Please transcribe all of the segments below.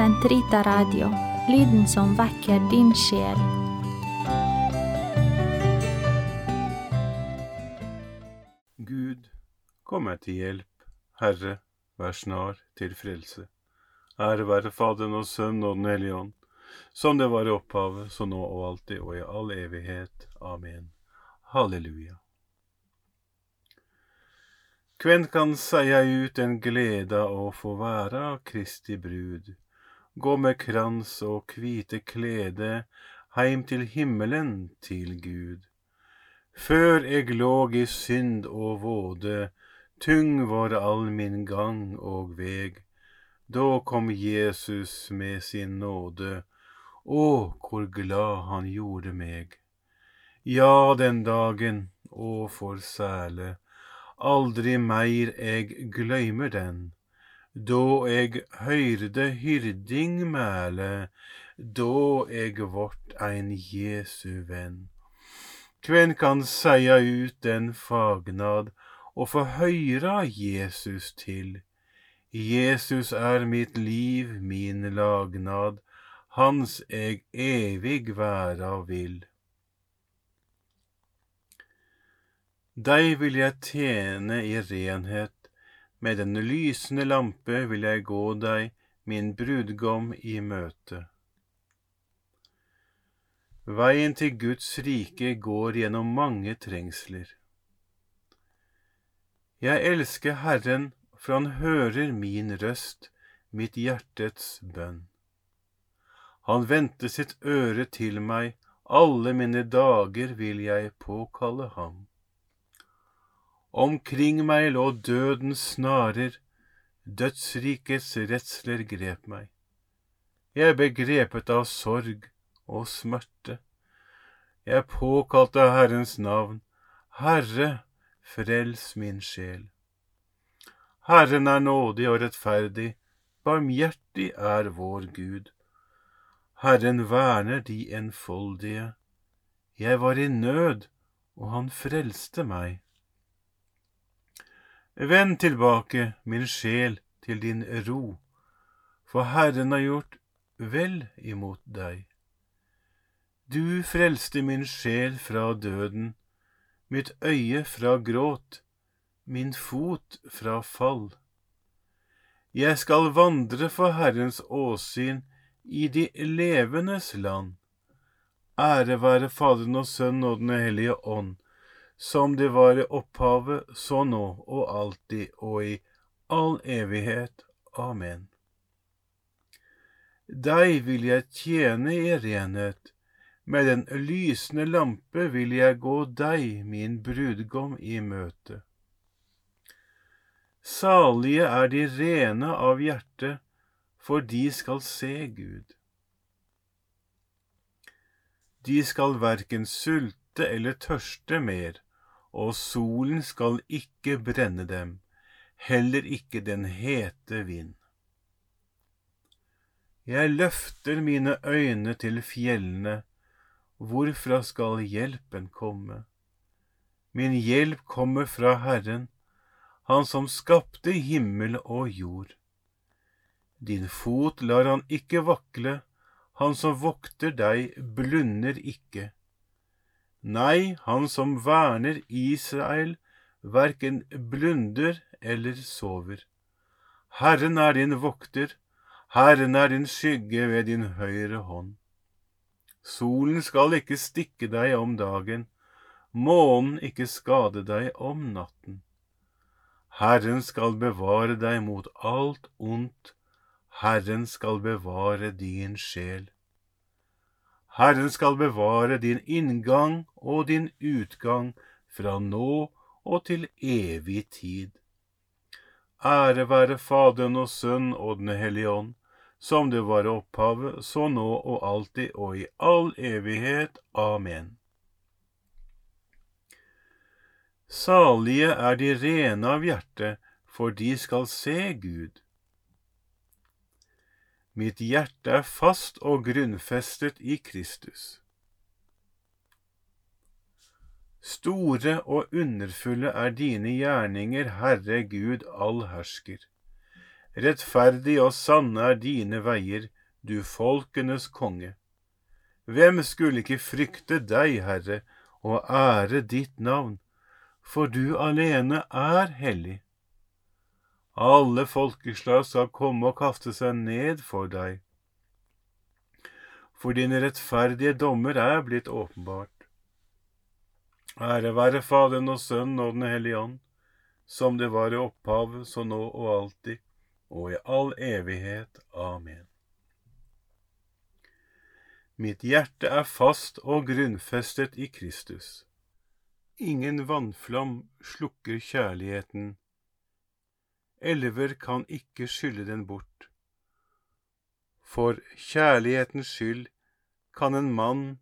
Sentrita Radio, lyden som vekker din sjel. Gud, kom meg til hjelp. Herre, vær snar til frelse. Ære være Faderen og Sønnen og Den hellige ånd, som det var i opphavet, så nå og alltid og i all evighet. Amen. Halleluja. Kven kan seia ut en gleda å få være Kristi brud, gå med krans og kvite klede heim til himmelen til Gud. Før eg låg i synd og våde, tung var all min gang og veg. Da kom Jesus med sin nåde, å, hvor glad han gjorde meg. Ja, den dagen, å for sæle, aldri meir eg gløymer den. Da eg høyrde hyrding mæle, da eg vart ein Jesu venn. Kven kan seia ut den fagnad og få høyra Jesus til? Jesus er mitt liv, min lagnad, hans eg evig væra vil. Deg vil jeg tjene i renhet, med den lysende lampe vil jeg gå deg, min brudgom, i møte. Veien til Guds rike går gjennom mange trengsler. Jeg elsker Herren, for han hører min røst, mitt hjertets bønn. Han vendte sitt øre til meg, alle mine dager vil jeg påkalle ham. Omkring meg lå dødens snarer, dødsrikets redsler grep meg. Jeg ble grepet av sorg og smerte. Jeg påkalte Herrens navn, Herre, frels min sjel. Herren er nådig og rettferdig, barmhjertig er vår Gud. Herren verner de enfoldige. Jeg var i nød, og han frelste meg. Vend tilbake, min sjel, til din ro, for Herren har gjort vel imot deg. Du frelste min sjel fra døden, mitt øye fra gråt, min fot fra fall. Jeg skal vandre for Herrens åsyn i de levendes land. Ære være Faderen og Sønnen og Den hellige ånd som det var i opphavet, så nå og alltid og i all evighet. Amen. Deg vil jeg tjene i renhet, med den lysende lampe vil jeg gå deg, min brudgom, i møte. Salige er de rene av hjerte, for de skal se Gud. De skal verken sulte eller tørste mer og solen skal ikke brenne dem, heller ikke den hete vind. Jeg løfter mine øyne til fjellene, hvorfra skal hjelpen komme? Min hjelp kommer fra Herren, Han som skapte himmel og jord. Din fot lar han ikke vakle, han som vokter deg, blunder ikke. Nei, han som verner Israel, verken blunder eller sover. Herren er din vokter, Herren er din skygge ved din høyre hånd. Solen skal ikke stikke deg om dagen, månen ikke skade deg om natten. Herren skal bevare deg mot alt ondt, Herren skal bevare din sjel. Herren skal bevare din inngang og din utgang fra nå og til evig tid. Ære være Faderen og Sønn og Den hellige ånd, som det var opphavet, så nå og alltid og i all evighet. Amen. Salige er de rene av hjerte, for de skal se Gud. Mitt hjerte er fast og grunnfestet i Kristus. Store og underfulle er dine gjerninger, Herre Gud allhersker. rettferdig og sanne er dine veier, du folkenes konge. Hvem skulle ikke frykte deg, Herre, og ære ditt navn, for du alene er hellig. Alle folkeslag skal komme og kaste seg ned for deg for dine rettferdige dommer er blitt åpenbart. Ære være Faderen og Sønnen og Den hellige ånd, som det var i opphavet, så nå og alltid, og i all evighet. Amen. Mitt hjerte er fast og grunnfestet i Kristus. Ingen vannflom slukker kjærligheten. Elver kan ikke skylle den bort. For kjærlighetens skyld kan en mann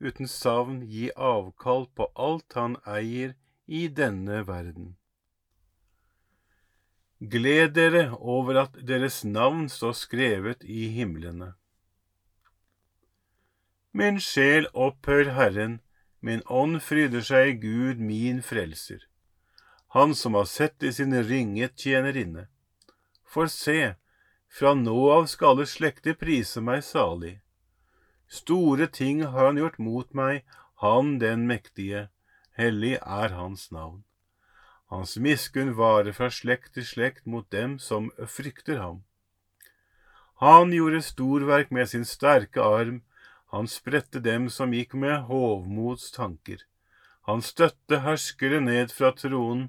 uten savn gi avkall på alt han eier i denne verden. Gled dere over at deres navn står skrevet i himlene. Min sjel opphør Herren, min ånd fryder seg i Gud min frelser, Han som har sett i sin ringe tjenerinne. For se, fra nå av skal alle slekter prise meg salig. Store ting har han gjort mot meg, han den mektige, hellig er hans navn. Hans miskunn varer fra slekt til slekt mot dem som frykter ham. Han gjorde storverk med sin sterke arm, han spredte dem som gikk med hovmods tanker. Han støtte herskere ned fra tronen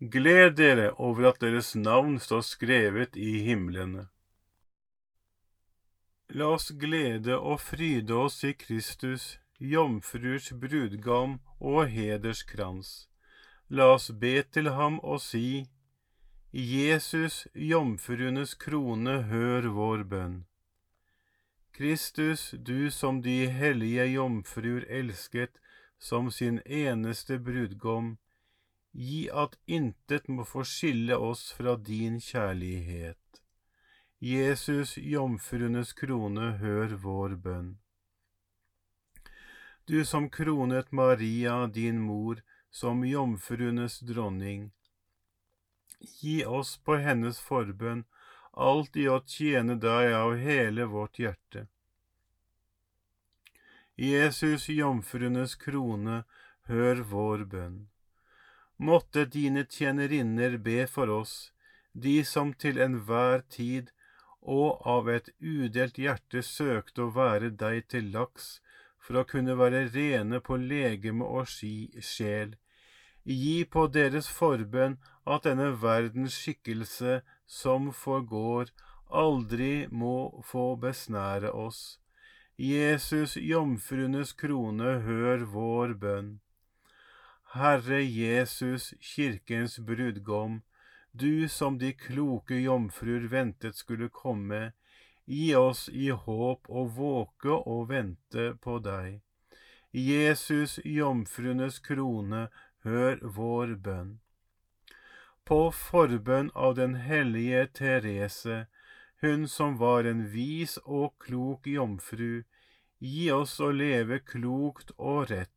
Gled dere over at deres navn står skrevet i himlene. La oss glede og fryde oss i Kristus, jomfruers brudgom og hederskrans. La oss be til ham og si, Jesus, jomfruenes krone, hør vår bønn. Kristus, du som de hellige jomfruer elsket som sin eneste brudgom, Gi at intet må få skille oss fra din kjærlighet. Jesus, jomfruenes krone, hør vår bønn. Du som kronet Maria, din mor, som jomfruenes dronning, gi oss på hennes forbønn alt i å tjene deg av hele vårt hjerte. Jesus, jomfruenes krone, hør vår bønn. Måtte dine tjenerinner be for oss, de som til enhver tid og av et udelt hjerte søkte å være deg til laks, for å kunne være rene på legeme og sjel. Gi på deres forbønn at denne verdens skikkelse som forgår, aldri må få besnære oss. Jesus, jomfruenes krone, hør vår bønn. Herre Jesus, kirkens brudgom, du som de kloke jomfruer ventet skulle komme, gi oss i håp å våke og vente på deg. Jesus, jomfruenes krone, hør vår bønn. På forbønn av den hellige Therese, hun som var en vis og klok jomfru, gi oss å leve klokt og rett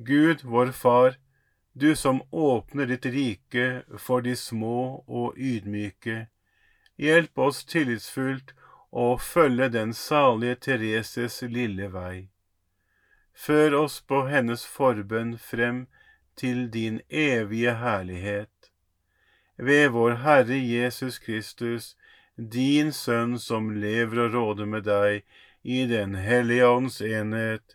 Gud, vår Far, du som åpner ditt rike for de små og ydmyke, hjelp oss tillitsfullt å følge den salige Thereses lille vei. Før oss på hennes forbønn frem til din evige herlighet. ved vår Herre Jesus Kristus, din Sønn som lever og råder med deg i Den hellige ånds enhet,